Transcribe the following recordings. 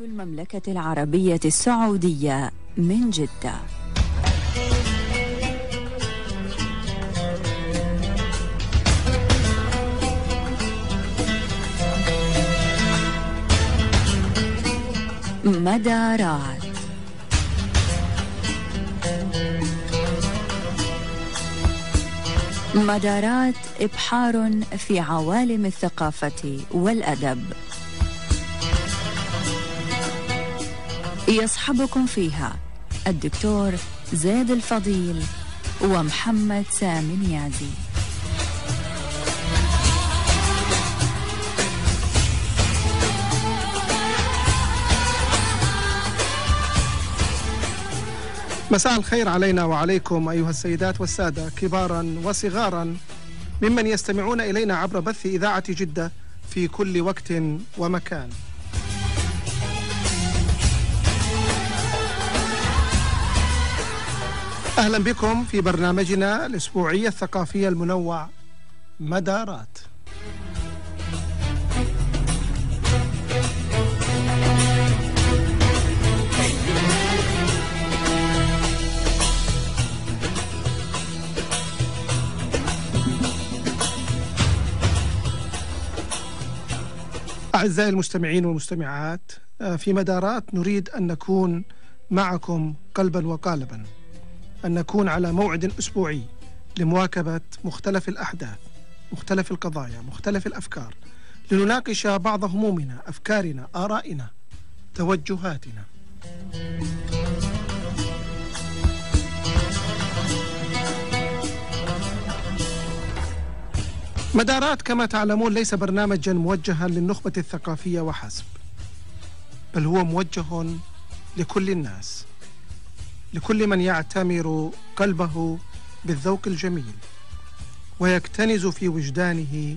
المملكة العربية السعودية من جدة. مدارات مدارات إبحار في عوالم الثقافة والأدب. يصحبكم فيها الدكتور زيد الفضيل ومحمد سامي نيازي. مساء الخير علينا وعليكم أيها السيدات والسادة كبارا وصغارا ممن يستمعون إلينا عبر بث إذاعة جدة في كل وقت ومكان. أهلا بكم في برنامجنا الأسبوعي الثقافي المنوع مدارات. أعزائي المستمعين والمستمعات في مدارات نريد أن نكون معكم قلبا وقالبا. أن نكون على موعد أسبوعي لمواكبة مختلف الأحداث مختلف القضايا مختلف الأفكار لنناقش بعض همومنا أفكارنا آرائنا توجهاتنا. مدارات كما تعلمون ليس برنامجا موجها للنخبة الثقافية وحسب بل هو موجه لكل الناس. لكل من يعتمر قلبه بالذوق الجميل ويكتنز في وجدانه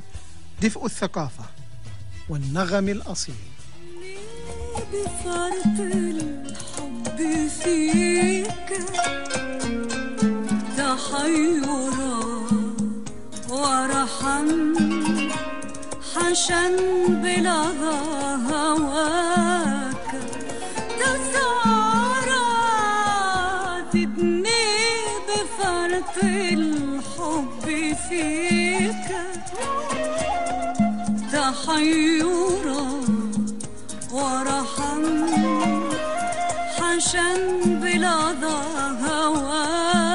دفء الثقافة والنغم الأصيل. بفرط الحب فيك تحيرا ورحم حشا بلا هواك تسعرا بفرط الحب فيك تحيرا ورحم حشا بلا هواك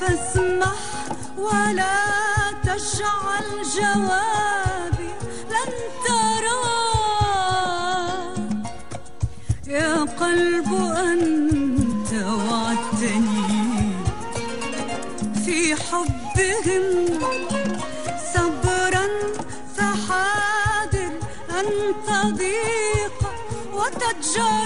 فاسمح ولا تجعل جوابي لن ترى. يا قلب أنت وعدتني في حبهم. صبرا فحاذر أن تضيق وتتجرى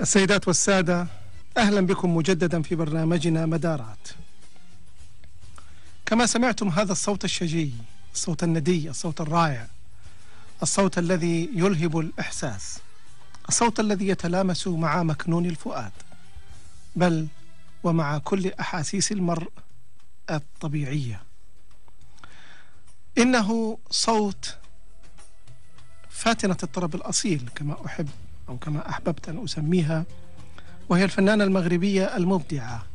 السيدات والسادة أهلا بكم مجددا في برنامجنا مدارات. كما سمعتم هذا الصوت الشجي الصوت الندي الصوت الرائع الصوت الذي يلهب الإحساس الصوت الذي يتلامس مع مكنون الفؤاد بل ومع كل أحاسيس المرء الطبيعية. إنه صوت فاتنة الطرب الأصيل كما أحب أو كما أحببت أن أسميها وهي الفنانة المغربية المبدعة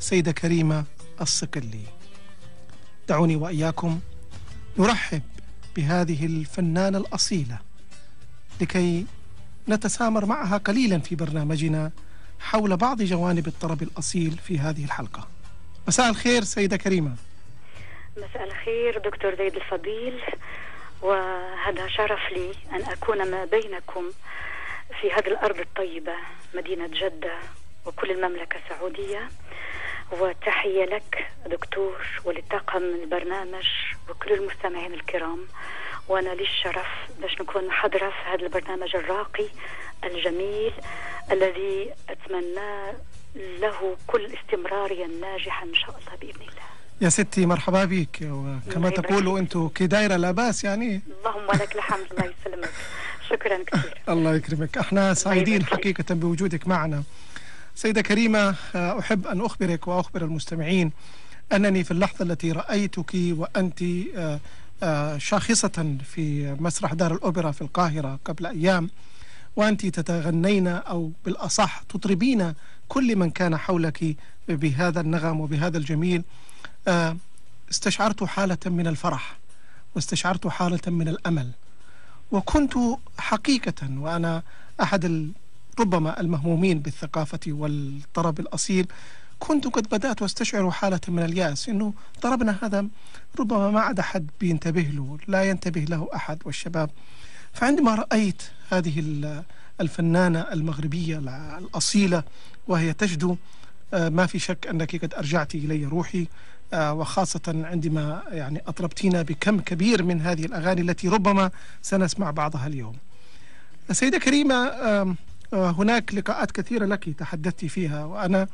سيدة كريمة الصقلي دعوني وإياكم نرحب بهذه الفنانة الأصيلة لكي نتسامر معها قليلا في برنامجنا حول بعض جوانب الطرب الأصيل في هذه الحلقة. مساء الخير سيدة كريمة. مساء الخير دكتور زيد الفضيل. وهذا شرف لي أن أكون ما بينكم في هذه الأرض الطيبة مدينة جدة وكل المملكة السعودية. وتحية لك دكتور ولطاقم البرنامج وكل المستمعين الكرام. وأنا لي الشرف باش نكون حاضرة في هذا البرنامج الراقي الجميل الذي أتمنى له كل استمراريا ناجحا إن شاء الله بإذن الله. يا ستي مرحبا بك وكما تقولوا. أنتم كي دايرة لا بأس يعني. اللهم لك الحمد الله يسلمك. شكرا كثير الله يكرمك. إحنا سعيدين فيك. حقيقة بوجودك معنا. سيدة كريمة آه، أحب أن أخبرك وأخبر المستمعين أنني في اللحظة التي رأيتك وأنت آه، آه، شاخصة في مسرح دار الأوبرا في القاهرة قبل أيام وأنت تتغنين أو بالأصح تطربين كل من كان حولك بهذا النغم وبهذا الجميل. استشعرت حالة من الفرح واستشعرت حالة من الأمل. وكنت حقيقة وأنا أحد ربما المهمومين بالثقافة والطرب الأصيل كنت قد بدأت أستشعر حالة من اليأس إنه طربنا هذا ربما ما عاد أحد بينتبه له لا ينتبه له أحد. والشباب فعندما رأيت هذه ال- الفنانة المغربية الأصيلة وهي تجدو آه، ما في شك أنك قد أرجعت إلي روحي. آه، وخاصة عندما يعني أطربتينا بكم كبير من هذه الأغاني التي ربما سنسمع بعضها اليوم. سيدة كريمة آه، هناك لقاءات كثيرة لك تحدثت فيها وأنا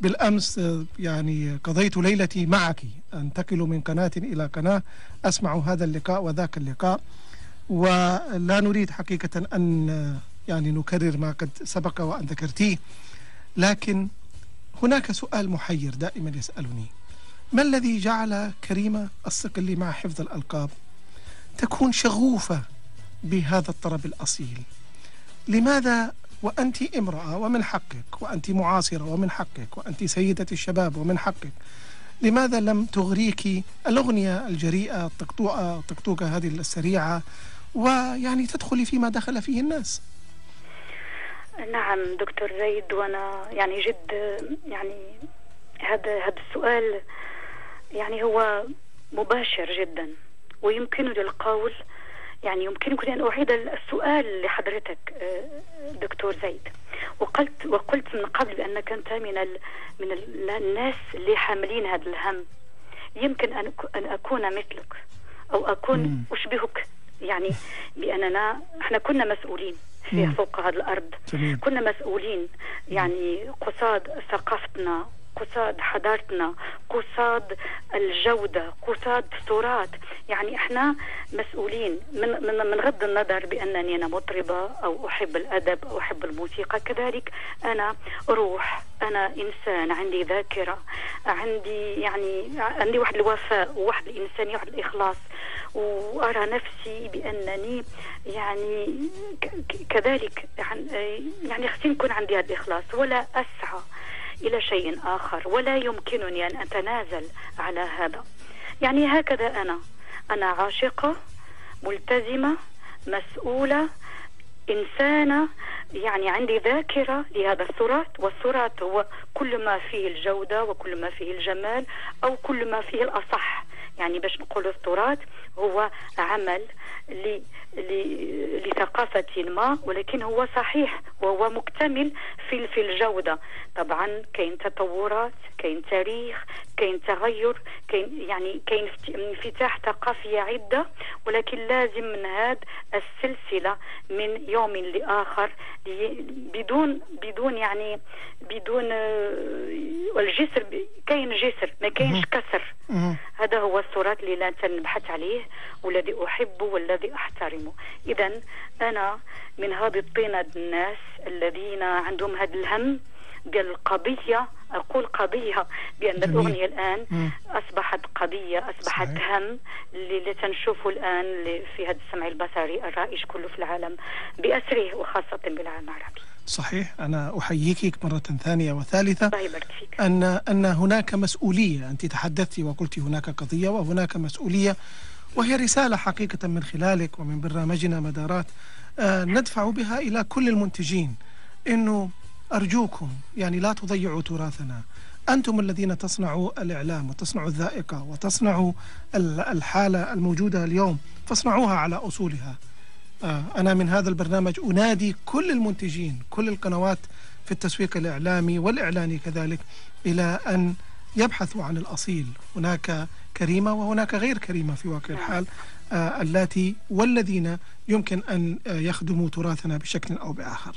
بالأمس آه، يعني قضيت ليلتي معك أنتقل من قناة إلى قناة أسمع هذا اللقاء وذاك اللقاء. ولا نريد حقيقة أن آه، يعني نكرر ما قد سبق وأن ذكرتيه لكن هناك سؤال محير دائما يسألني. ما الذي جعل كريمة الصقلي مع حفظ الألقاب تكون شغوفة بهذا الطرب الأصيل؟ لماذا وأنت امرأة ومن حقك وأنت معاصرة ومن حقك وأنت سيدة الشباب ومن حقك لماذا لم تغريك الأغنية الجريئة الطقطوقة الطقطوقة هذه السريعة؟ ويعني تدخلي فيما دخل فيه الناس. نعم دكتور زيد وأنا يعني جد يعني هذا هذا السؤال يعني هو مباشر جدا ويمكنني القول يعني يمكنكم أن أعيد السؤال لحضرتك آه، دكتور زيد وقلت وقلت من قبل بانك أنت من ال من ال الناس اللي حاملين هذا الهم. يمكن أن أك- أن أكون مثلك أو أكون مم. أشبهك. يعني بأننا إحنا كنا مسؤولين في. فوق هذه جميل. كنا مسؤولين يعني قصاد ثقافتنا قصاد حضارتنا قصاد الجودة قصاد التراث. يعني إحنا مسؤولين من, من, من غض النظر بأنني أنا مطربة أو أحب الأدب أو أحب الموسيقى. كذلك أنا روح أنا إنسان عندي ذاكرة عندي يعني عندي واحد الوفاء وواحد الإنسانية وواحد الإخلاص. وأرى نفسي بأنني يعني كذلك يعني خصني يكون عندي هذا الإخلاص. ولا أسعى إلى شيء آخر. ولا يمكنني أن أتنازل على هذا. يعني هكذا أنا. أنا عاشقة ملتزمة مسؤولة إنسانة. يعني عندي ذاكرة لهذا التراث والتراث هو كل ما فيه الجودة وكل ما فيه الجمال أو كل ما فيه الأصح. يعني باش نقول التراث هو عمل ل- ل- لثقافة ما ولكن هو صحيح وهو مكتمل في في الجودة. طبعا كاين تطورات كاين تاريخ كاين تغير كاين يعني كاين انفتاح ثقافية عدة ولكن لازم من هذا السلسلة من يوم لآخر لي- بدون بدون يعني بدون آه، الجسر كاين جسر ما كاينش كسر. هذا هو التراث اللي لا نبحث عليه والذي أحبه والذي أحترمه إذا أنا من هذه الطينة الناس الذين عندهم هذا الهم ديال القضية أقول قضية بأن جميل. الأغنية الآن مم. أصبحت قضية أصبحت صحيح. هم اللي تنشوفه الآن في هذا السمع البصري الرائج كله في العالم بأسره وخاصة بالعالم العربي صحيح. أنا أحييك مرة ثانية وثالثة. أن أن هناك مسؤولية. أنت تحدثت وقلت هناك قضية وهناك مسؤولية وهي رسالة حقيقة من خلالك ومن برنامجنا مدارات. آه، ندفع بها إلى كل المنتجين. إنه أرجوكم يعني لا تضيعوا تراثنا. أنتم الذين تصنعوا الإعلام وتصنعوا الذائقة وتصنعوا ال- الحالة الموجودة اليوم فاصنعوها على أصولها. أنا من هذا البرنامج أنادي كل المنتجين كل القنوات في التسويق الإعلامي والإعلاني كذلك إلى أن يبحثوا عن الأصيل هناك كريمة وهناك غير كريمة في واقع الحال آه، اللاتي والذين يمكن أن آه، يخدموا تراثنا بشكل أو بآخر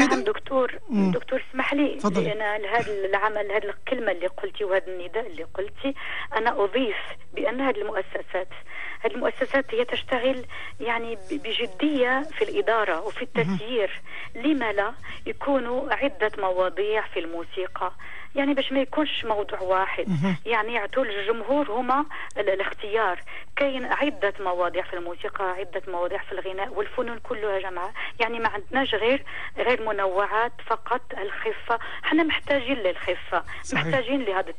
نعم دكتور مم. دكتور اسمح لي تفضلي. أنا هذا العمل هذه الكلمة اللي قلتي وهذا النداء اللي قلتي أنا أضيف بأن هذه المؤسسات هذه المؤسسات هي تشتغل يعني ب- بجدية في الإدارة وفي التسيير. لما لا؟ يكونوا عدة مواضيع في الموسيقى. يعني باش ما يكونش موضوع واحد. يعني يعطوا الجمهور هما ال- الاختيار. كاين عدة مواضيع في الموسيقى عدة مواضيع في الغناء والفنون كلها جمعة يعني ما عندناش غير غير منوعات فقط الخفة. إحنا محتاجين للخفة صحيح. محتاجين لهذه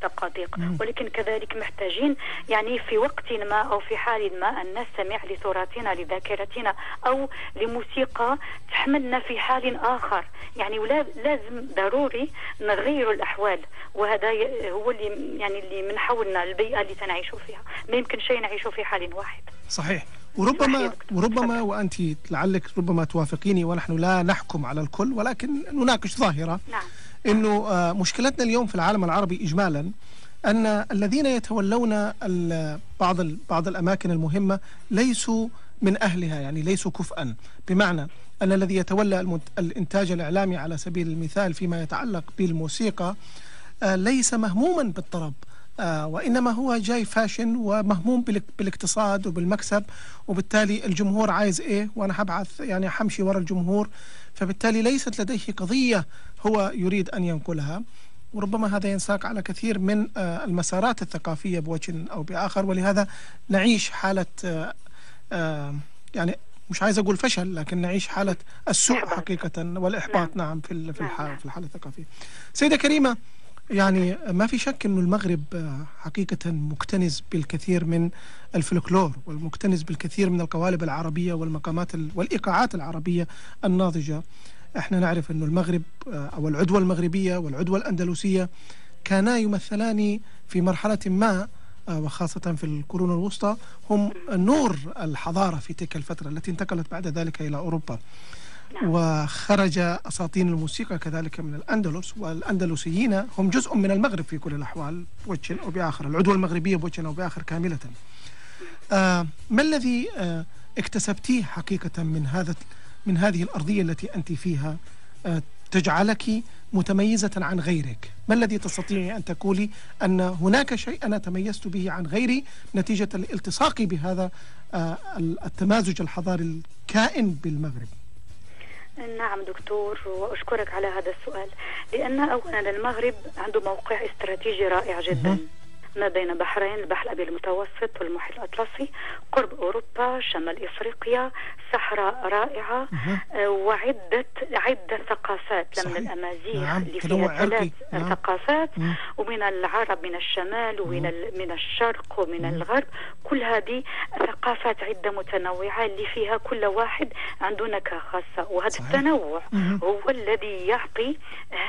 مم. ولكن كذلك محتاجين يعني في وقت ما أو في حال ما أن نستمع لتراثنا لذاكرتنا أو لموسيقى تحملنا في حال آخر. يعني ولا لازم ضروري نغير الأحوال. وهذا هو اللي يعني اللي من حولنا البيئة اللي تنعيش فيها. ما يمكن شيء نعيشه في حال واحد. صحيح. وربما. وربما وانت لعلك ربما توافقيني ونحن لا نحكم على الكل ولكن نناقش ظاهرة. نعم. إنه آه، مشكلتنا اليوم في العالم العربي اجمالا أن الذين يتولون بعض بعض الأماكن المهمة ليسوا من أهلها يعني ليسوا كفءا بمعنى أن الذي يتولى الإنتاج الإعلامي على سبيل المثال فيما يتعلق بالموسيقى ليس مهموما بالطرب آه، وإنما هو جاي فاشن ومهموم بالاقتصاد وبالمكسب وبالتالي الجمهور عايز إيه وأنا هبعث يعني حمشي ورا الجمهور فبالتالي ليست لديه قضية هو يريد أن ينقلها وربما هذا ينساق على كثير من آه، المسارات الثقافية بوجه أو بآخر ولهذا نعيش حالة آه، آه، يعني مش عايز أقول فشل لكن نعيش حالة السوء إحباط. حقيقة والإحباط نعم. نعم في ال- في نعم، الحالة نعم. في يعني ما في شك إنه المغرب آه، حقيقة مكتنز بالكثير من الفلكلور والمكتنز بالكثير من القوالب العربية والمقامات ال- والإيقاعات العربية الناضجة. إحنا نعرف إنه المغرب آه، أو العدوى المغربية والعدوى الأندلسية كانا يمثلان في مرحلة ما آه، وخاصة في القرون الوسطى هم نور الحضارة في تلك الفترة التي انتقلت بعد ذلك إلى أوروبا وخرج أساطين الموسيقى كذلك من الأندلس والأندلسيين هم جزء من المغرب في كل الأحوال بوجه أو بآخر. العدوى المغربية بوجه أو بآخر كاملة. آه ما الذي آه اكتسبتيه حقيقة من هذا من هذه الأرضية التي أنت فيها؟ آه تجعلك متميزة عن غيرك. ما الذي تستطيعي أن تقولي أن هناك شيء أنا تميزت به عن غيري نتيجة الالتصاق بهذا آه التمازج الحضاري الكائن بالمغرب؟ نعم دكتور وأشكرك على هذا السؤال لأن أولا المغرب عنده موقع استراتيجي رائع جدا. ما بين بحرين البحر الأبيض المتوسط والمحيط الأطلسي قرب أوروبا شمال إفريقيا صحراء رائعة آه، وعدة عدة ثقافات من صحيح. الأمازيغ نعم، اللي فيها ثلاث. نعم. ثقافات مم. ومن العرب من الشمال ومن ال- من الشرق ومن الغرب كل هذه ثقافات عدة متنوعة اللي فيها كل واحد عنده نكهة خاصة وهذا صحيح. التنوع مهم. هو الذي يعطي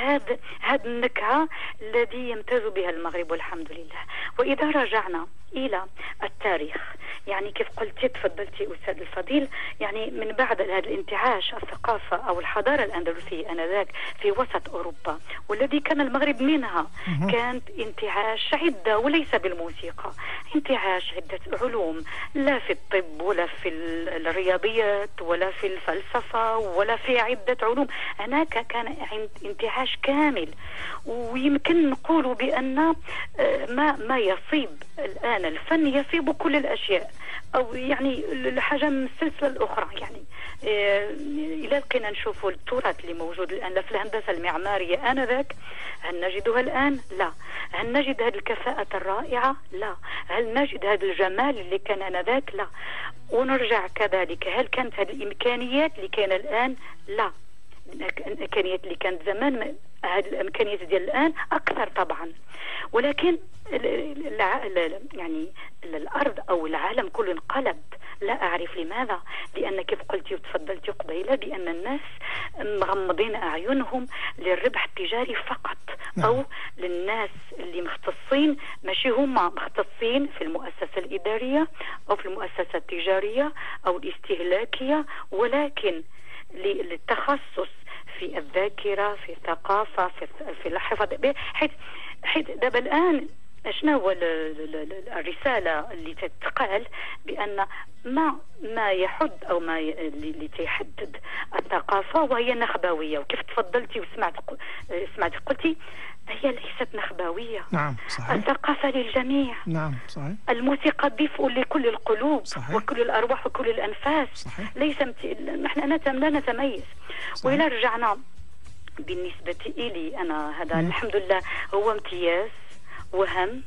هذا هذه النكهة الذي يمتاز بها المغرب والحمد لله وإذا رجعنا إلى التاريخ يعني كيف قلتي تفضلتي أستاذ الفضيل يعني من بعد هذا الانتعاش الثقافة أو الحضارة الأندلسية آنذاك في وسط أوروبا والذي كان المغرب منها كانت انتعاش عدة وليس بالموسيقى انتعاش عدة علوم لا في الطب ولا في ال- الرياضيات ولا في الفلسفة ولا في عدة علوم هناك كان عند- انتعاش كامل ويمكن نقول بأن آه، ما ما يصيب الآن الفن يصيب كل الأشياء أو يعني الحاجة من السلسلة الأخرى يعني آه، إذا لقينا نشوفوا التراث اللي موجود الآن في الهندسة المعمارية آنذاك هل نجدها الآن؟ لا هل نجد هذه الكفاءة الرائعة؟ لا هل نجد هذا الجمال اللي كان آنذاك؟ لا ونرجع كذلك هل كانت هذه الإمكانيات اللي كان الآن؟ لا الإمكانيات اللي كانت زمان ما- هذه الإمكانيات ديال الآن أكثر طبعا. ولكن يعني ال- الأرض أو العالم كله انقلب. لا أعرف لماذا. لأن كيف قلتي وتفضلتي قبيلة بأن الناس مغمضين أعينهم للربح التجاري فقط. نعم. أو للناس اللي مختصين ماشي هما مختصين في المؤسسة الإدارية أو في المؤسسة التجارية أو الاستهلاكية ولكن للتخصص في الذاكرة في الثقافة في في الحفظ حيث حيث دابا الآن شنو هو ال- ال- ال- الرسالة اللي تتقال بأن ما ما يحد أو ما اللي تيحدد الثقافة وهي نخبوية. وكيف تفضلتي وسمعت سمعت قلتي هي ليست نخبوية. نعم صحيح. الثقافة للجميع. نعم صحيح. الموسيقى دفء لكل القلوب صحيح. وكل الأرواح وكل الأنفاس. صحيح. ليس مت... نحن نت- لا نتميز. وإلى رجعنا بالنسبة إلي أنا. هذا مم. الحمد لله هو امتياز وهم.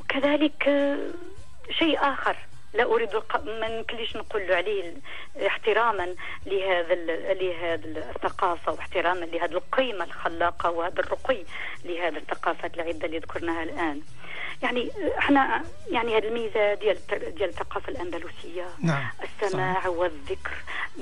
وكذلك آه، شيء آخر. لا أريد ما يمكنليش نقول عليه احتراما لهذا لهذا الثقافة واحتراما لهذه القيمة الخلاقة وهذا الرقي لهذه الثقافات العدة اللي ذكرناها الآن. يعني إحنا يعني هذه الميزة ديال ديال الثقافة الأندلسية. نعم السماع والذكر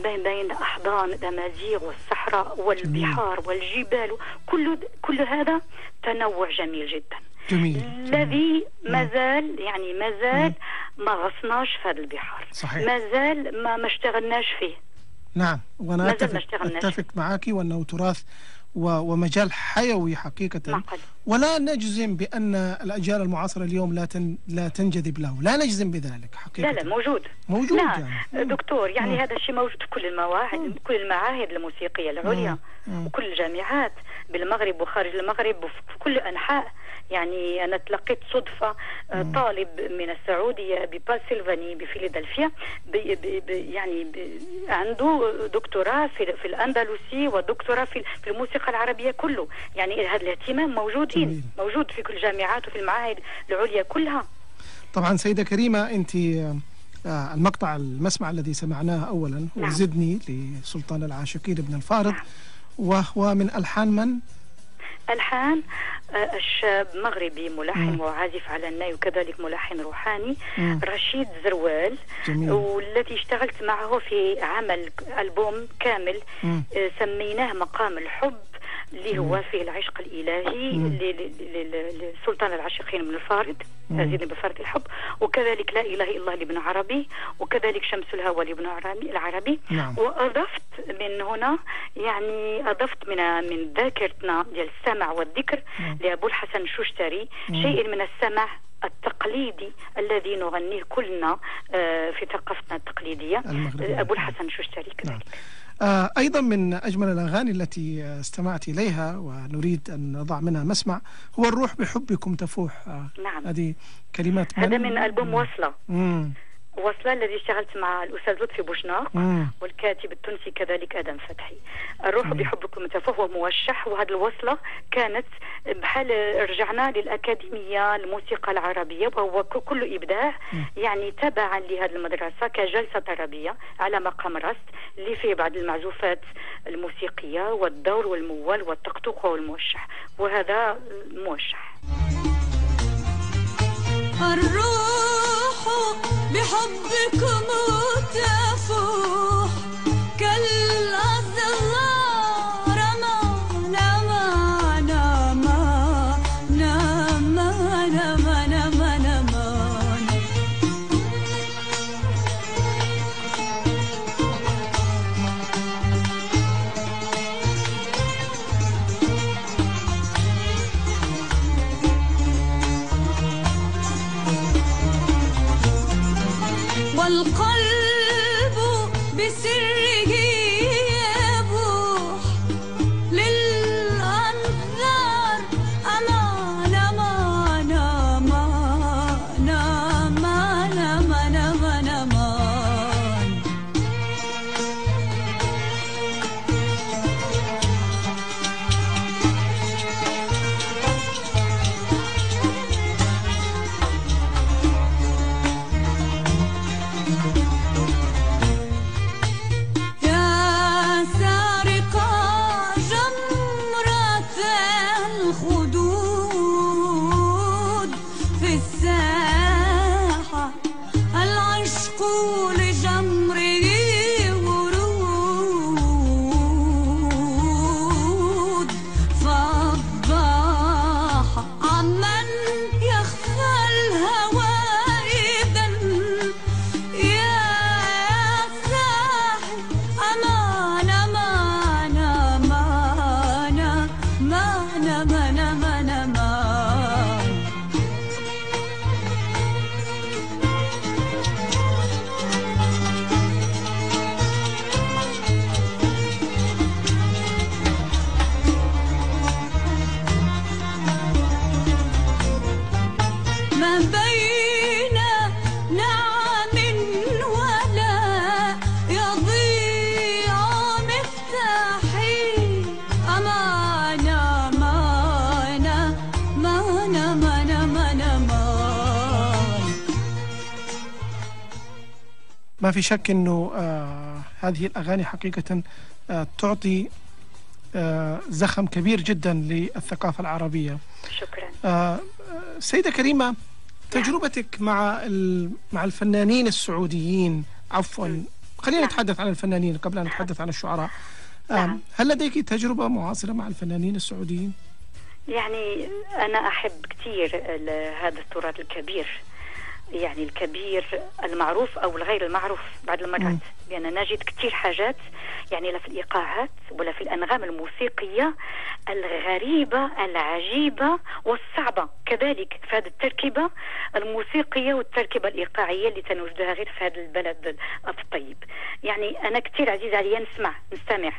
بين بين احضان الامازيغ والصحراء والبحار والجبال كل كل هذا تنوع جميل جدا. جميل الذي ما زال يعني ما زال ما غصناش في هذه البحار. صحيح. ما زال ما ما اشتغلناش فيه. نعم وأنا أتفق. أتفق معك وأنه تراث ومجال حيوي حقيقة. معقل ولا نجزم بأن الأجيال المعاصرة اليوم لا تن لا تنجذب له. لا نجزم بذلك حقيقة. لا لا موجود. موجود نعم يعني. دكتور يعني مم. هذا الشيء موجود في كل المواعيد كل المعاهد الموسيقية العليا. مم. وكل الجامعات بالمغرب وخارج المغرب وفي كل أنحاء يعني أنا تلقيت صدفة آه، طالب من السعودية بباسلفاني بفيلادلفيا يعني بي عنده دكتوراه في, في الأندلسي ودكتوراه في, في الموسيقى العربية كله يعني هذا الاهتمام موجودين. موجود في كل الجامعات وفي المعاهد العليا كلها طبعا سيدة كريمة أنت آه، المقطع المسمع الذي سمعناه أولا هو نعم. زدني لسلطان العاشقين ابن الفارض نعم. وهو من ألحان من؟ ألحان آه، الشاب مغربي ملحن مم. وعازف على الناي وكذلك ملحن روحاني مم. رشيد زروال جميل. والذي اشتغلت معه في عمل ألبوم كامل مم. آه، سميناه مقام الحب اللي هو فيه العشق الإلهي مم. ل- ل- ل- لسلطان العاشقين من الفارض مم. يزيد بفارض الحب وكذلك لا إله إلا الله لابن عربي وكذلك شمس الهوى لابن عربي العربي نعم. وأضفت من هنا يعني أضفت من من ذاكرتنا ديال السمع والذكر. لأبو الحسن الشوشتري. شيء من السمع التقليدي الذي نغنيه كلنا آه، في ثقافتنا التقليدية أبو الحسن الشوشتري نعم. كذلك آه، أيضا من أجمل الأغاني التي آه، استمعت إليها ونريد أن نضع منها مسمع هو الروح بحبكم تفوح. آه، نعم. هذه كلمات هذا من ألبوم وصلة. مم. وصله الذي اشتغلت مع الأستاذ لطفي بوشناق مم. والكاتب التونسي كذلك آدم فتحي الروح بحبكم تفوح وموشح وهذه الوصلة كانت بحال رجعنا للأكاديمية الموسيقى العربية وهو كل إبداع يعني تبعا لهذه المدرسة كجلسة طربيه على مقام رست اللي فيه بعض المعزوفات الموسيقية والدور والموال والطقطوق والموشح وهذا موشح الروح بحبكم ما في شك أنه آه هذه الأغاني حقيقة آه تعطي آه زخم كبير جدا للثقافة العربية شكرا آه سيدة كريمة تجربتك مع مع الفنانين السعوديين عفوا خلينا نعم. نتحدث عن الفنانين قبل أن نتحدث عن الشعراء نعم. هل لديك تجربة معاصرة مع الفنانين السعوديين؟ يعني أنا أحب كثير هذا التراث الكبير يعني الكبير المعروف أو الغير المعروف بعض المرات. لأن نجد كثير حاجات يعني لا في الإيقاعات ولا في الأنغام الموسيقية الغريبة العجيبة والصعبة. كذلك في هذه التركيبة الموسيقية والتركيبة الإيقاعية اللي تنوجدها غير في هذا البلد الطيب. يعني أنا كثير عزيز علي نسمع نستمع.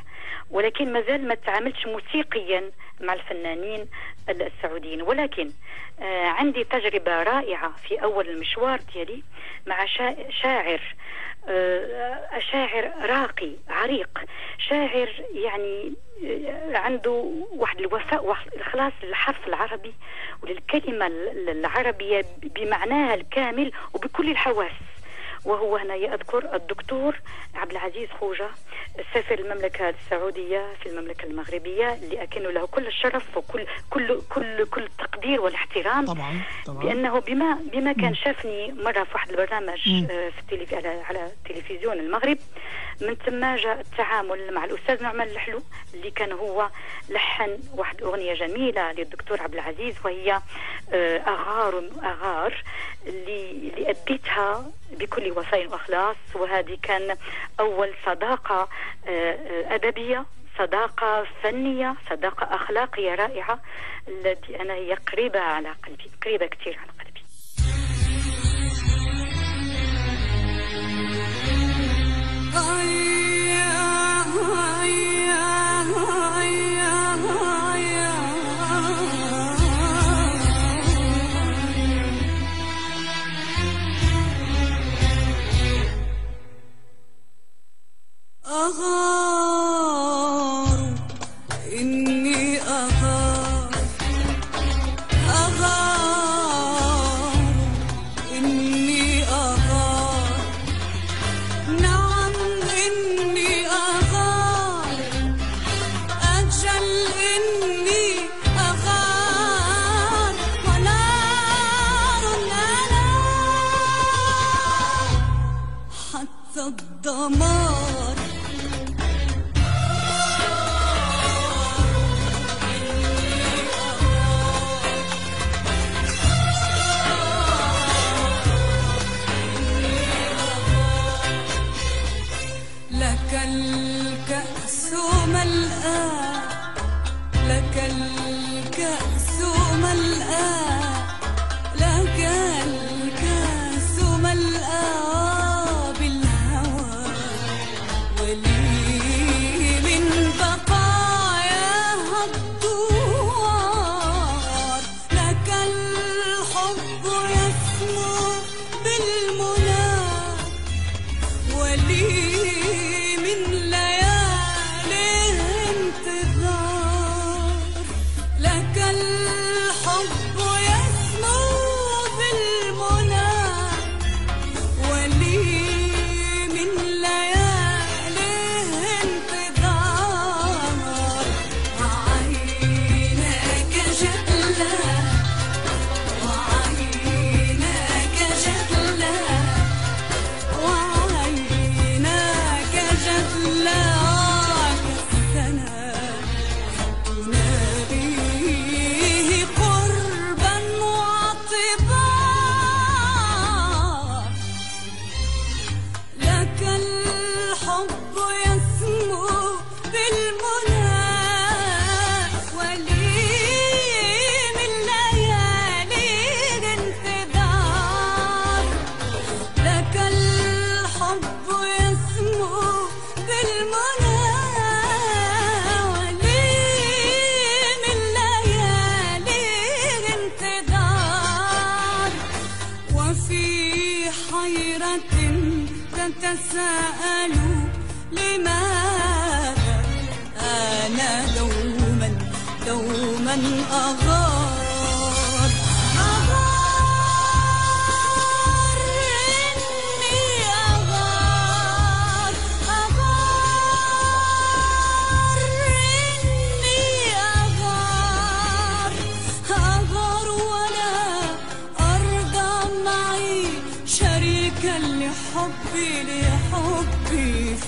ولكن مازال ما تعاملتش موسيقيا مع الفنانين السعوديين. ولكن آه عندي تجربة رائعة في أول المشوار ديالي مع شا- شاعر شاعر راقي عريق. شاعر يعني آه، عنده واحد الوفاء واحد الإخلاص للحرف العربي وللكلمة ال- العربية بمعناها الكامل وبكل الحواس. وهو هنا أذكر الدكتور عبد العزيز خوجة سفير المملكة السعودية في المملكة المغربية اللي أكن له كل الشرف وكل كل كل كل التقدير والاحترام. طبعا طبعا. لأنه بما بما كان شافني مرة في واحد البرنامج. آه، في التلفي على على تلفزيون المغرب من ثم جاء التعامل مع الأستاذ نعمان الحلو اللي كان هو لحن واحد أغنية جميلة للدكتور عبد العزيز وهي آه، أغار أغار اللي أديتها بكل وفاء واخلاص وهذه كان أول صداقة آه، أدبية صداقة فنية صداقة أخلاقية رائعة التي أنا هي قريبة على قلبي قريبة كثير على قلبي. Oh, yeah, oh, yeah.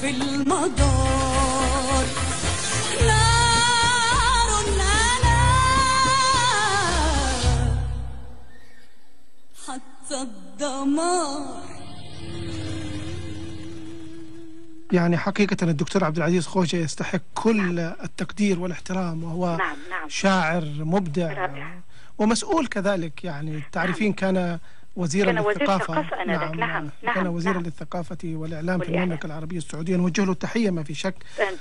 في المدار. نار أنا حتى الدمار. يعني حقيقة الدكتور عبد العزيز خوجة يستحق كل التقدير والاحترام وهو نعم نعم. شاعر مبدع رائع. ومسؤول كذلك. يعني تعرفين كان وزيرا كان وزير الثقافة آنذاك. نعم، كان نعم، وزيرا نعم. للثقافة والإعلام في. المملكة العربية السعودية نوجه له التحية ما في شك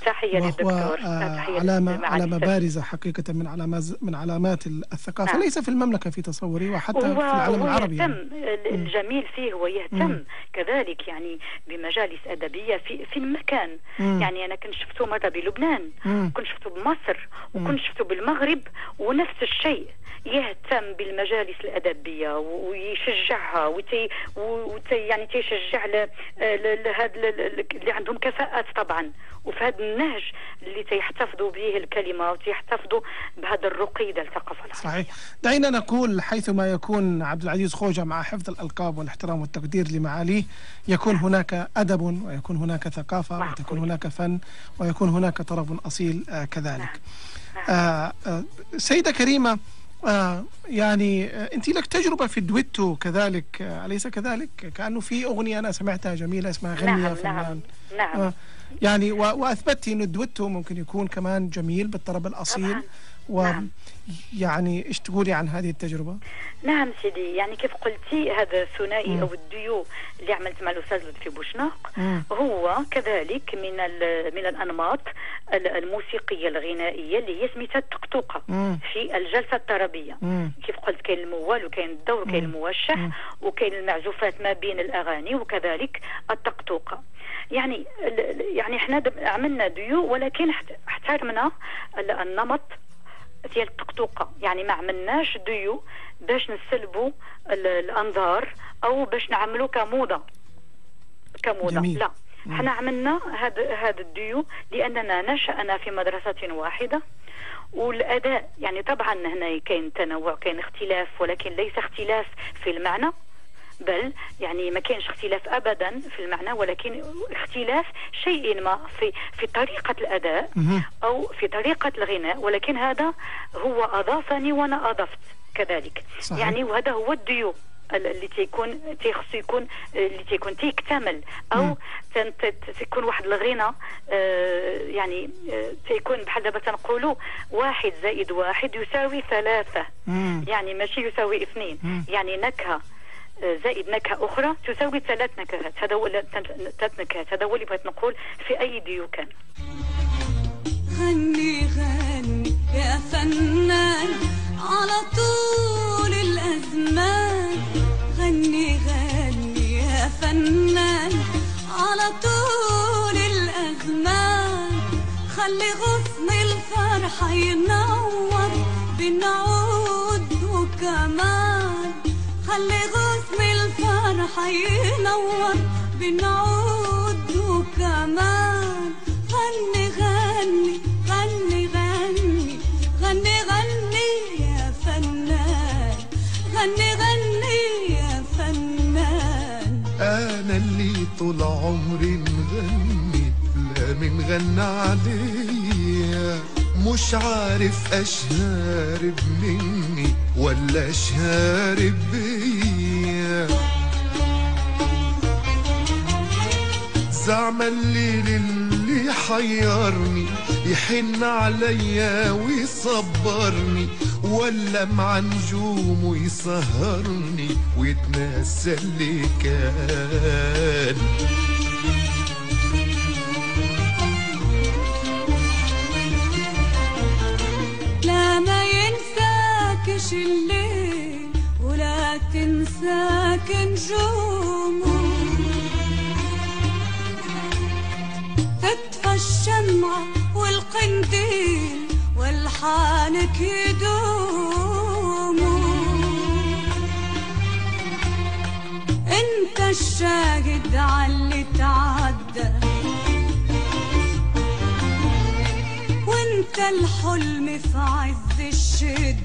تحية للدكتور آه، تحية علامة علامة. بارزة حقيقة من علامات من علامات الثقافة نعم. ليس في المملكة في تصوري وحتى في العالم هو العربي يهتم يعني. الجميل فيه هو يهتم مم. كذلك يعني بمجالس أدبية في في المكان مم. يعني أنا كنت شفته مرة بلبنان مم. كنت شفته بمصر وكنت شفته بالمغرب ونفس الشيء يهتم بالمجالس الأدبية و- ويشجعها وتي وتي يعني تيشجع لهاد اللي عندهم كفاءات طبعا. وفي هذا النهج اللي تيحتفظوا به الكلمة وتيحتفظوا بهذا الرقي ديال الثقافة العربية صحيح. دعينا نقول حيثما يكون عبد العزيز خوجة مع حفظ الألقاب والاحترام والتقدير لمعاليه يكون هناك أدب ويكون هناك ثقافة معقول. وتكون هناك فن ويكون هناك طرف أصيل آه، كذلك. آه، آه، سيدة كريمة آه يعني آه انت لك تجربة في الدويتو كذلك آه أليس كذلك؟ كأنه في أغنية أنا سمعتها جميلة اسمها غني يا نعم فنان نعم نعم آه يعني واثبتي ان الدويتو ممكن يكون كمان جميل بالطرب الأصيل طبعاً. و نعم. يعني إيش تقولي عن هذه التجربة؟ نعم سيدي يعني كيف قلتي هذا الثنائي. أو الديو اللي عملت مع الأستاذ لطفي بوشناق. هو كذلك من من الأنماط ال- الموسيقية الغنائية اللي هي سميتها التقطوقه. في الجلسة الطربيه. كيف قلت كاين الموال وكاين الدور وكاين. الموشح. وكاين المعزوفات ما بين الأغاني وكذلك التقطوقه يعني يعني إحنا عملنا ديو ولكن احت- احترمنا ال- النمط ديال التقطوقه يعني ما عملناش ديو باش نسلبوا ال- الأنظار أو باش نعملوا كموضة. كموضة. جميل. لا. إحنا عملنا هذا هذا الديو لأننا نشأنا في مدرسة واحدة. والأداء يعني طبعا هنا كاين تنوع كاين اختلاف ولكن ليس اختلاف في المعنى. بل يعني ما كاينش اختلاف ابدا في المعنى ولكن اختلاف شيء ما في في طريقة الأداء. أو في طريقة الغناء ولكن هذا هو أضافني وأنا أضفت كذلك صحيح. يعني وهذا هو الديو ال- اللي تيكون تيخص يكون اللي تيكون تيكتمل أو تيكون واحد الغنى آه، يعني آه، تيكون بحال دابا تنقولوا واحد زائد واحد يساوي ثلاثة مم. يعني ماشي يساوي اثنين مم. يعني نكهة آه، زائد نكهة أخرى تساوي ثلاث نكهات. هذا هو ثلاث نكهات. هذا هو اللي بغيت نقول في أي ديو كان غني غني يا فنان على طول الأزمان. غني غني يا فنان على طول الأزمان. خلي غصن الفرحة ينور بنعود وكمان خلي غصن الفرحة ينور بنعود وكمان غني غني غني غني. غني غني يا فنان. غني غني يا فنان. أنا اللي طول عمري مغني لا من غنى عليا. مش عارف اشهرب مني ولا اشهرب بيا. زعم الليل اللي حيرني يحن عليا ويصبرني ولا مع نجومه يسهرني ويتنسى اللي كان. ينساكش الليل ولا تنساك نجومه تطفى الشمعة والقنديل والحانك يدوموا انت الشاهد عاللي تعدى. وانت الحلم في عز الشدة.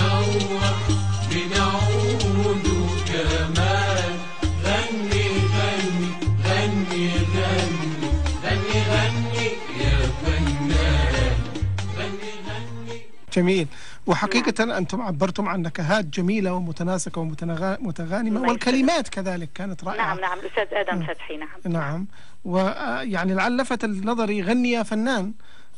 جميل. وحقيقة أنتم عبرتم عن نكهات جميلة ومتناسقة ومتغانمة الله والكلمات كذلك كانت رائعة. نعم نعم. الأستاذ آدم فتحي نعم. نعم. ويعني لعل لفت النظر غني يا فنان.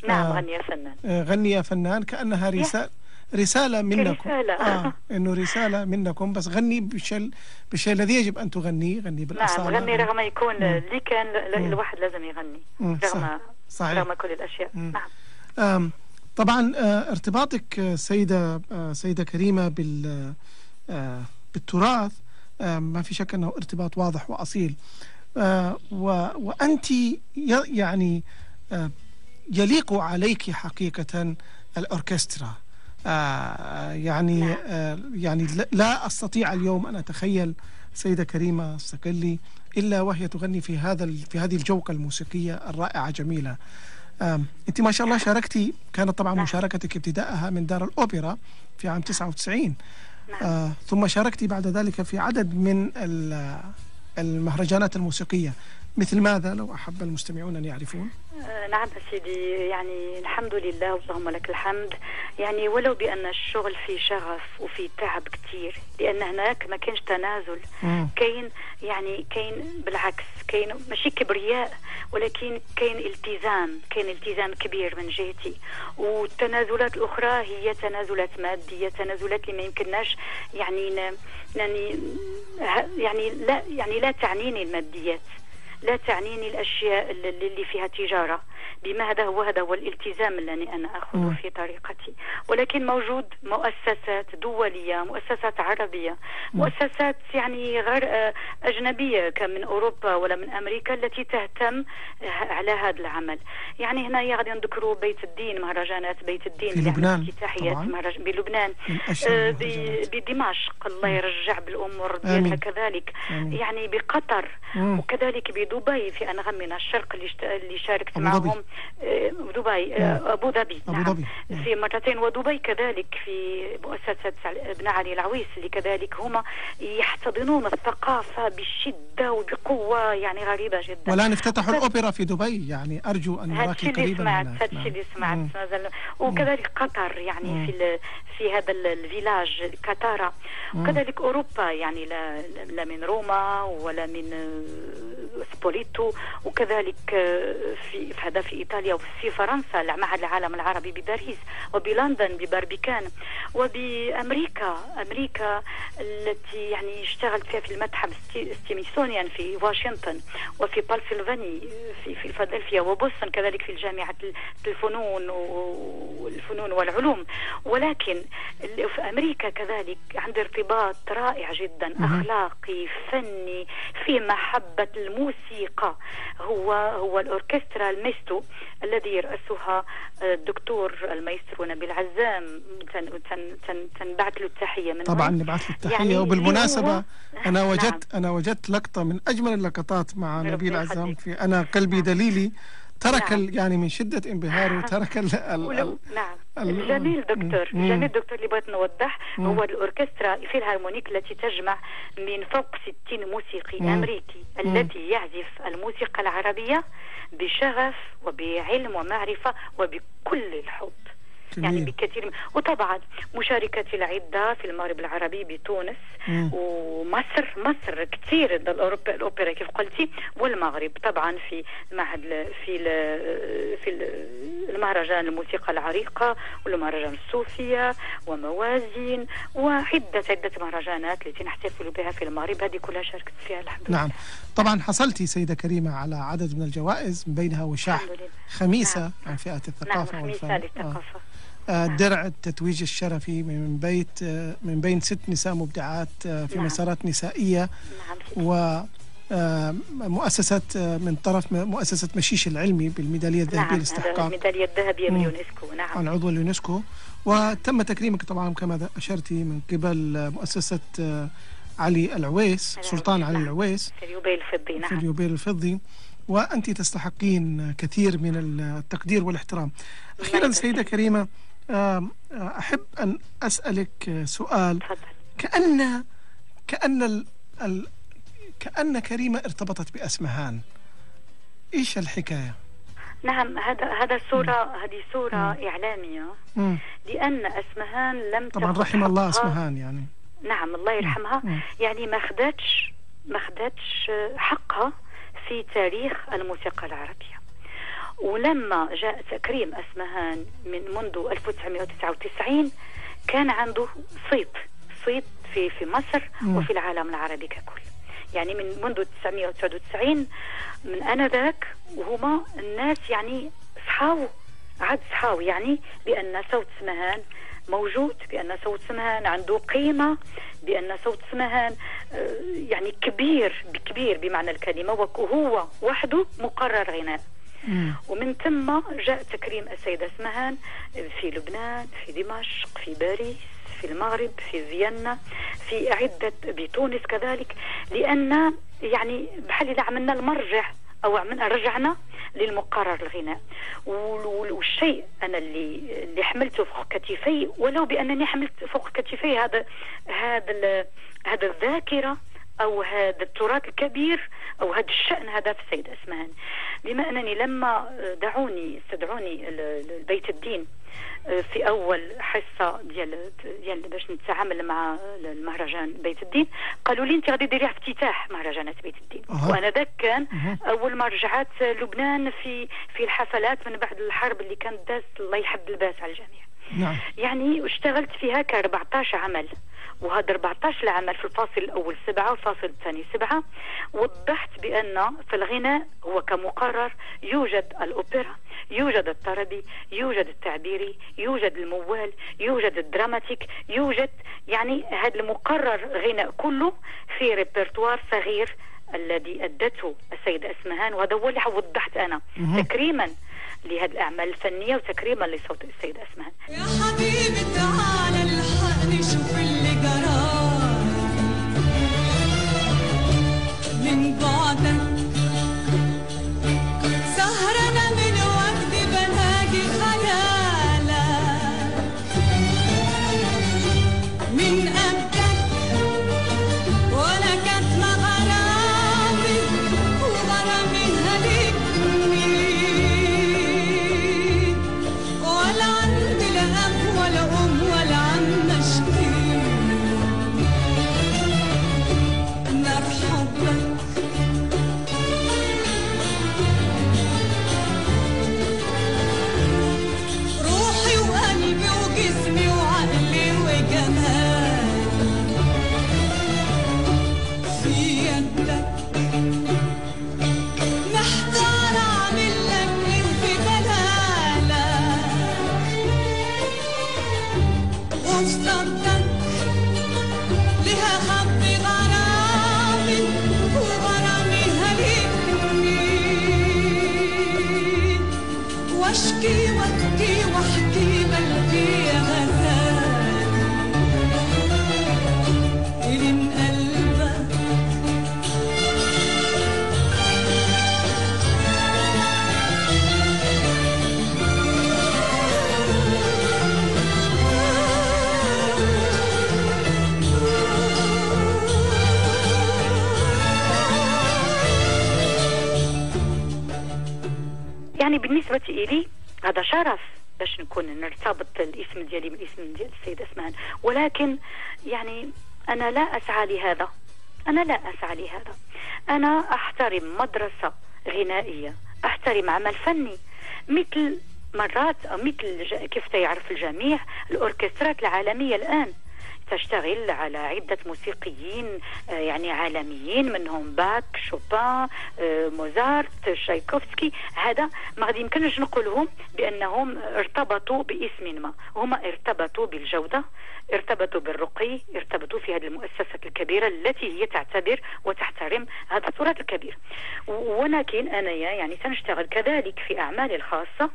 نعم آه. غني يا فنان. آه، غني يا فنان. كأنها رسالة رسالة منكم. كرسالة. آه إنه رسالة منكم. بس غني بالشيء بالشيء الذي يجب أن تغنيه غني نعم بالأصالة غني رغم يكون. اللي كان. الواحد لازم يغني. رغم صحيح. رغم كل الأشياء. نعم. طبعا آه، ارتباطك آه، سيدة آه، سيدة كريمة بال بالتراث ما في شك أنه ارتباط واضح وأصيل. وأنت يعني يليق عليك حقيقة الأوركسترا. يعني آه، يعني لا- أستطيع اليوم أن أتخيل سيدة كريمة الصقلي إلا وهي تغني في هذا في هذه الجوقة الموسيقية الرائعة جميلة. أنت ما شاء الله شاركتي كانت طبعا نعم. مشاركتك ابتداءها من دار الأوبرا في عام 99 نعم. آه ثم شاركتي بعد ذلك في عدد من ال- المهرجانات الموسيقية مثل ماذا لو أحب المستمعون أن يعرفون؟ آه، نعم سيدي يعني الحمد لله اللهم لك الحمد. يعني ولو بأن الشغل فيه شغف وفيه تعب كتير لأن هناك ما كانش تنازل. كاين يعني كاين بالعكس كاين ماشي كبرياء ولكن كاين التزام كاين التزام كبير من جهتي. والتنازلات الأخرى هي تنازلات مادية تنازلات اللي ما يمكنناش يعني يعني يعني لا يعني لا تعنيني الماديات. لا تعنيني الأشياء اللي فيها تجارة بما هذا هو هذا هو الالتزام الذي أنا أخذه مم. في طريقتي ولكن موجود مؤسسات دولية مؤسسات عربية مؤسسات يعني غير آه، أجنبية كمن أوروبا ولا من أمريكا التي تهتم آه، على هذا العمل يعني هنا غادي نذكروا بيت الدين مهرجانات بيت الدين في لبنان افتتاحية طبعاً. مهرج... بلبنان آه، بدمشق الله يرجع بالأمور آمين. ديالها كذلك. يعني بقطر. وكذلك بدبي في انغام من الشرق اللي, شت... اللي شاركت أبو ظبي. معهم آه، دبي آه، أبو ظبي أبو نعم ظبي. مم. في مرتين ودبي كذلك في مؤسسة ابن علي العويس اللي كذلك هما يحتضنون الثقافة بشدة وبقوة يعني غريبة جدا والآن افتتحوا الأوبرا في دبي يعني أن هذا نراك الشيء اللي قريبا سمعت. هذا الشيء نعم. اللي سمعت وكذلك قطر يعني مم. في في هذا ال- ال village كاتارا. وكذلك أوروبا يعني لا, لا من روما ولا من آه، سبوليتو. وكذلك آه، في هذا في إيطاليا وفي فرنسا معهد العالم العربي بباريس وبلندن بباربيكان. وبامريكا أمريكا التي يعني اشتغلت فيها في المتحف ستي- سميثسونيان في واشنطن وفي بنسلفانيا في في فيلادلفيا وبوسطن كذلك في جامعه الفنون والفنون والعلوم. ولكن في أمريكا كذلك عندي ارتباط رائع جدا أخلاقي فني في محبة الموسيقى. هو هو الأوركسترا المايسترو الذي يرأسها آه، الدكتور المايسترو نبيل عزام. تن تن تن تنبعث له التحية من طبعا. نبعث له التحية. يعني وبالمناسبة هو- أنا نعم. وجدت أنا وجدت لقطة من أجمل اللقطات مع نبيل عزام. في أنا قلبي دليلي. ترك نعم. يعني من شدة انبهاره ترك ال ال ولو نعم ال- الجميل دكتور. الجميل دكتور اللي بغيت نوضح مم. هو الأوركسترا الفيلهارمونيك التي تجمع من فوق 60 موسيقي مم. أمريكي مم. الذي يعزف الموسيقى العربية بشغف وبعلم ومعرفة وبكل الحب يعني جميل. بكثير من وطبعا مشاركتي العدة في المغرب العربي بتونس مم. ومصر مصر كثير الأوبرا كيف قلتي والمغرب طبعا في معهد في ال- في ال- المهرجان الموسيقى العريقة والمهرجان الصوفية وموازين وعدة عدة مهرجانات التي نحتفل بها في المغرب هذه كلها شاركت فيها الحمد لله نعم طبعا حصلتي سيدة كريمة على عدد من الجوائز من بينها وشاح. خميسة نعم. عن فئة نعم الثقافة خميسة والفن آه. للثقافة آه، درع التتويج الشرفي من بيت آه، من بين ست نساء مبدعات آه، في نعم. مسارات نسائية نعم. و آه، مؤسسة آه، من طرف مؤسسة مشيش العلمي بالميدالية الذهبية نعم للاستحقاق. الميدالية الذهبية من مم. يونسكو نعم. عن عضو اليونسكو. وتم تكريمك طبعا كما أشرتي من قبل آه، مؤسسة آه، علي العويس سلطان علي نعم. العويس. في اليوبيل الفضي. في نعم. اليوبيل الفضي. وأنت تستحقين كثير من التقدير والإحترام. أخيرا سيدة كريمة آه، أحب أن أسألك آه، سؤال كأن كأن ال... ال... كأن كريمة ارتبطت بأسمهان. إيش الحكاية؟ نعم هذا هذا صورة هذه صورة إعلامية. مم. لأن أسمهان لم طبعا رحم الله. أسمهان يعني. نعم الله يرحمها. مم. يعني ما خدتش ما خدتش حقها في تاريخ الموسيقى العربية. ولما جاء تكريم أسمهان من منذ 1999 كان عنده صيت صيت في في مصر. وفي العالم العربي ككل يعني من منذ 1999 من انذاك وهما الناس يعني صحاو عاد صحاو يعني بأن صوت سمهان موجود بأن صوت سمهان عنده قيمة بأن صوت سمهان آه، يعني كبير كبير بمعنى الكلمة وهو وحده مقرر غناء. ومن ثم جاء تكريم السيدة اسمهان في لبنان في دمشق في باريس في المغرب في فيينا في عدة بتونس كذلك لأن يعني بحال إذا عملنا المرجع أو عملنا رجعنا للمقرر الغناء. وال- وال- والشيء أنا اللي اللي حملته فوق كتفي ولو بأنني حملت فوق كتفي هذا هذا هذا الذاكرة أو هذا التراث الكبير أو هذا الشأن هذا في السيده اسمهان بما أنني لما دعوني استدعوني ال- ال- بيت الدين آه، في أول حصة ديال ديال باش نتعامل مع المهرجان بيت الدين قالوا لي أنت غادي ديري افتتاح مهرجانات بيت الدين. أها. وأنا ذاك كان أها. أول ما رجعت لبنان في في الحفلات من بعد الحرب اللي كانت دازت الله يحب الباس على الجميع. نعم. يعني اشتغلت فيها ك 14 عمل. وهذا 14 عمل في الفاصل الأول سبعة والفاصل الثاني سبعة. وضحت بأن في الغناء هو كمقرر يوجد الأوبرا يوجد الطربي يوجد التعبيري يوجد الموال يوجد الدراماتيك يوجد يعني هذا المقرر غناء كله في ريبرتوار صغير الذي أدته السيده أسمهان. وهذا هو اللي وضحت أنا مهم. تكريما لهذه الأعمال الفنية وتكريما لصوت السيده أسمهان. يا حبيبي تعالى الحقني شوف من بعدك سهرانة من وقت بناجي خيالك من قدك بالنسبة إلي هذا شرف باش نكون نرتبط الاسم ديالي بالاسم ديال السيدة اسمهان ولكن يعني أنا لا أسعى لهذا. أنا لا أسعى لهذا. أنا أحترم مدرسة غنائية. أحترم عمل فني. مثل مرات مثل كيف يعرف الجميع الأوركسترات العالمية الآن. تشتغل على عدة موسيقيين آه، يعني عالميين منهم باك شوبان آه، موزارت شايكوفسكي هذا ما غادي يمكنش نقولهم بأنهم ارتبطوا باسم ما. هم ارتبطوا بالجودة ارتبطوا بالرقي ارتبطوا في هذه المؤسسات الكبيرة التي هي تعتبر وتحترم هذا التراث الكبير. ولكن أنا يعني سنشتغل كذلك في أعمالي الخاصة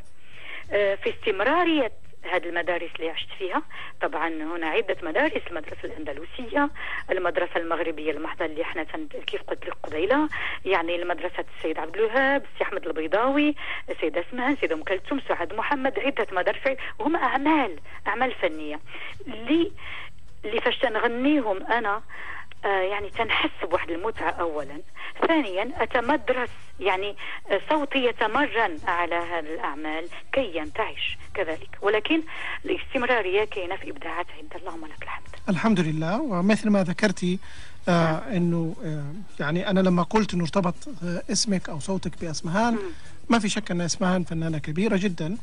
آه، في استمرارية هذه المدارس اللي عشت فيها. طبعا هنا عدة مدارس المدرسة الأندلسية المدرسة المغربية المحضة اللي إحنا كيف قلت لك قبيلة يعني المدرسة السيد عبد الوهاب السي أحمد البيضاوي السيدة اسمها السيدة أم كلثوم سعاد محمد عدة مدارس وهم أعمال أعمال فنية. اللي اللي فاش تنغنيهم أنا آه يعني تنحس بواحد المتعة أولا. ثانيا أتمدرس يعني آه، صوتي يتمرن على هذه الأعمال كي ينتعش كذلك. ولكن الاستمرارية كاينة في إبداعات عند اللهم لك الحمد. الحمد لله. ومثل ما ذكرتي آه إنه آه يعني أنا لما قلت إنه ارتبط آه اسمك أو صوتك بأسمهان ما في شك أن أسمهان فنانة كبيرة جدا.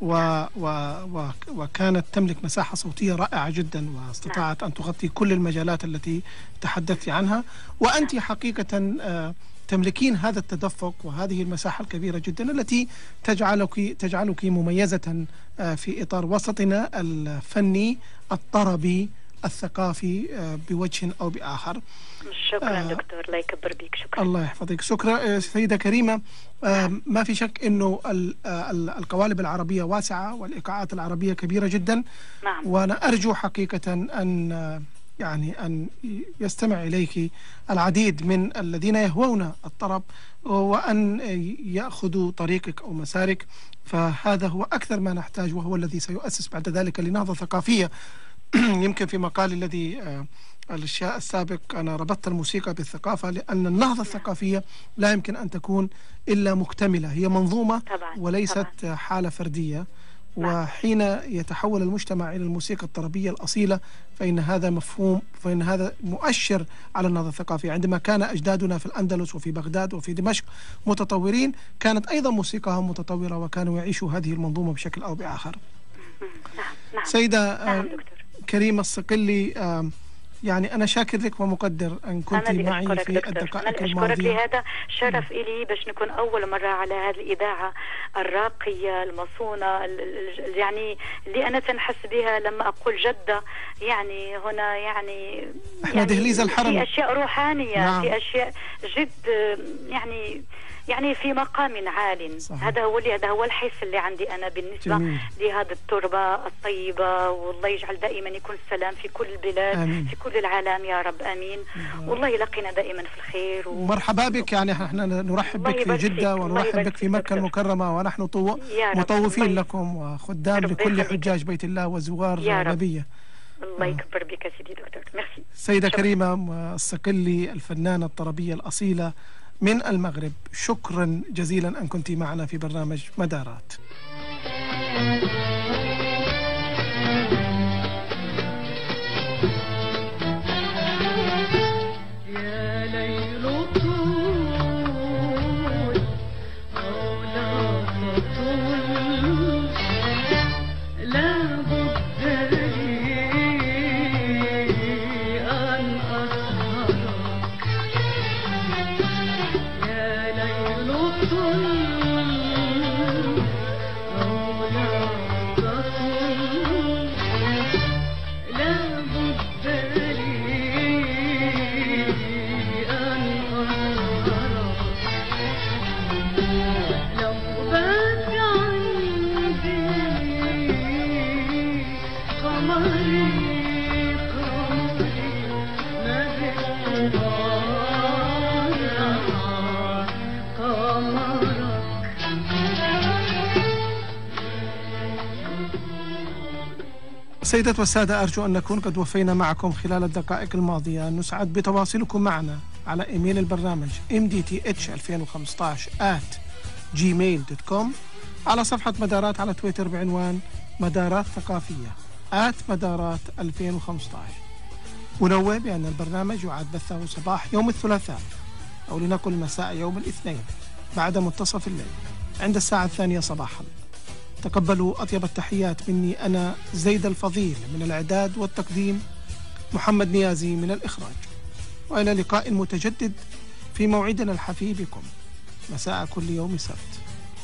و و و وكانت تملك مساحة صوتية رائعة جدا واستطاعت أن تغطي كل المجالات التي تحدثت عنها. وأنت حقيقة آه تملكين هذا التدفق وهذه المساحة الكبيرة جدا التي تجعلك تجعلك مميزة آه في إطار وسطنا الفني الطربي الثقافي آه بوجه أو بآخر. شكرا آه. دكتور الله يكبر بيك شكرا. الله يحفظك. شكرا آه، سيدة كريمة. آه، ما في شك أنه آه، ال- القوالب العربية واسعة والإيقاعات العربية كبيرة جدا. نعم. وأنا أرجو حقيقة أن يعني أن يستمع إليك العديد من الذين يهوون الطرب وأن يأخذوا طريقك أو مسارك. فهذا هو أكثر ما نحتاج وهو الذي سيؤسس بعد ذلك لنهضة ثقافية يمكن في مقالي الذي آه، الأشياء السابق أنا ربطت الموسيقى بالثقافة لأن النهضه الثقافية لا يمكن أن تكون إلا مكتملة هي منظومة طبعا وليست طبعا. حالة فردية نعم. وحين يتحول المجتمع إلى الموسيقى الطربية الأصيلة فإن هذا مفهوم فإن هذا مؤشر على النهضة الثقافية عندما كان أجدادنا في الأندلس وفي بغداد وفي دمشق متطورين كانت أيضا موسيقاهم متطورة وكانوا يعيشوا هذه المنظومة بشكل أو بآخر مم. نعم نعم سيدة آه، نعم دكتور كريمة الصقلي يعني أنا شاكر لك ومقدر أن كنت أنا معي في دكتور أنا الدقائق اللي أشكرك لهذا شرف إلي باش نكون أول مرة على هذه الإذاعة الراقية المصونة ال- ال- ال- يعني اللي أنا تنحس بها لما أقول جدة يعني هنا يعني إحنا يعني دهليز الحرم. في أشياء روحانية نعم. في أشياء جد يعني يعني في مقام عال صحيح. هذا هو اللي هذا هو الحس اللي عندي أنا بالنسبة جميل. لهذه التربة الطيبة والله يجعل دائما يكون السلام في كل البلاد آمين. في كل العالم يا رب آمين والله يلقينا دائما في الخير و... مرحبا بك يعني إحنا نرحب بك في الله ونرحب بك في دكتور. المكرمة ونحن طو... مطوفين لكم وخدام لكل. حجاج بيت الله وزوار. نبيه الله يكبر بك سيدي دكتور ميرسي سيدة شكراً. كريمة الصقلي الفنانة الطربية الأصيلة من المغرب. شكرا جزيلا أن كنت معنا في برنامج مدارات. سيدات والسادة أرجو أن نكون قد وفينا معكم خلال الدقائق الماضية. نسعد بتواصلكم معنا على إيميل البرنامج mdth2015 at gmail.com على صفحة مدارات على تويتر بعنوان مدارات ثقافية at مدارات 2015 ونوه بأن البرنامج يعاد بثه صباح يوم الثلاثاء أو لنقل مساء يوم الاثنين بعد منتصف الليل. عند الساعة الثانية صباحاً. تقبلوا أطيب التحيات مني أنا زيد الفضيل من الإعداد والتقديم محمد نيازي من الإخراج. وإلى لقاء متجدد في موعدنا الحفي بكم. مساء كل يوم سبت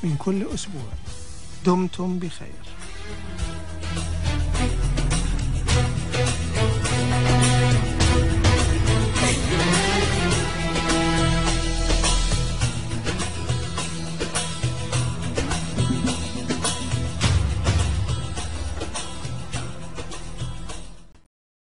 من كل أسبوع. دمتم بخير.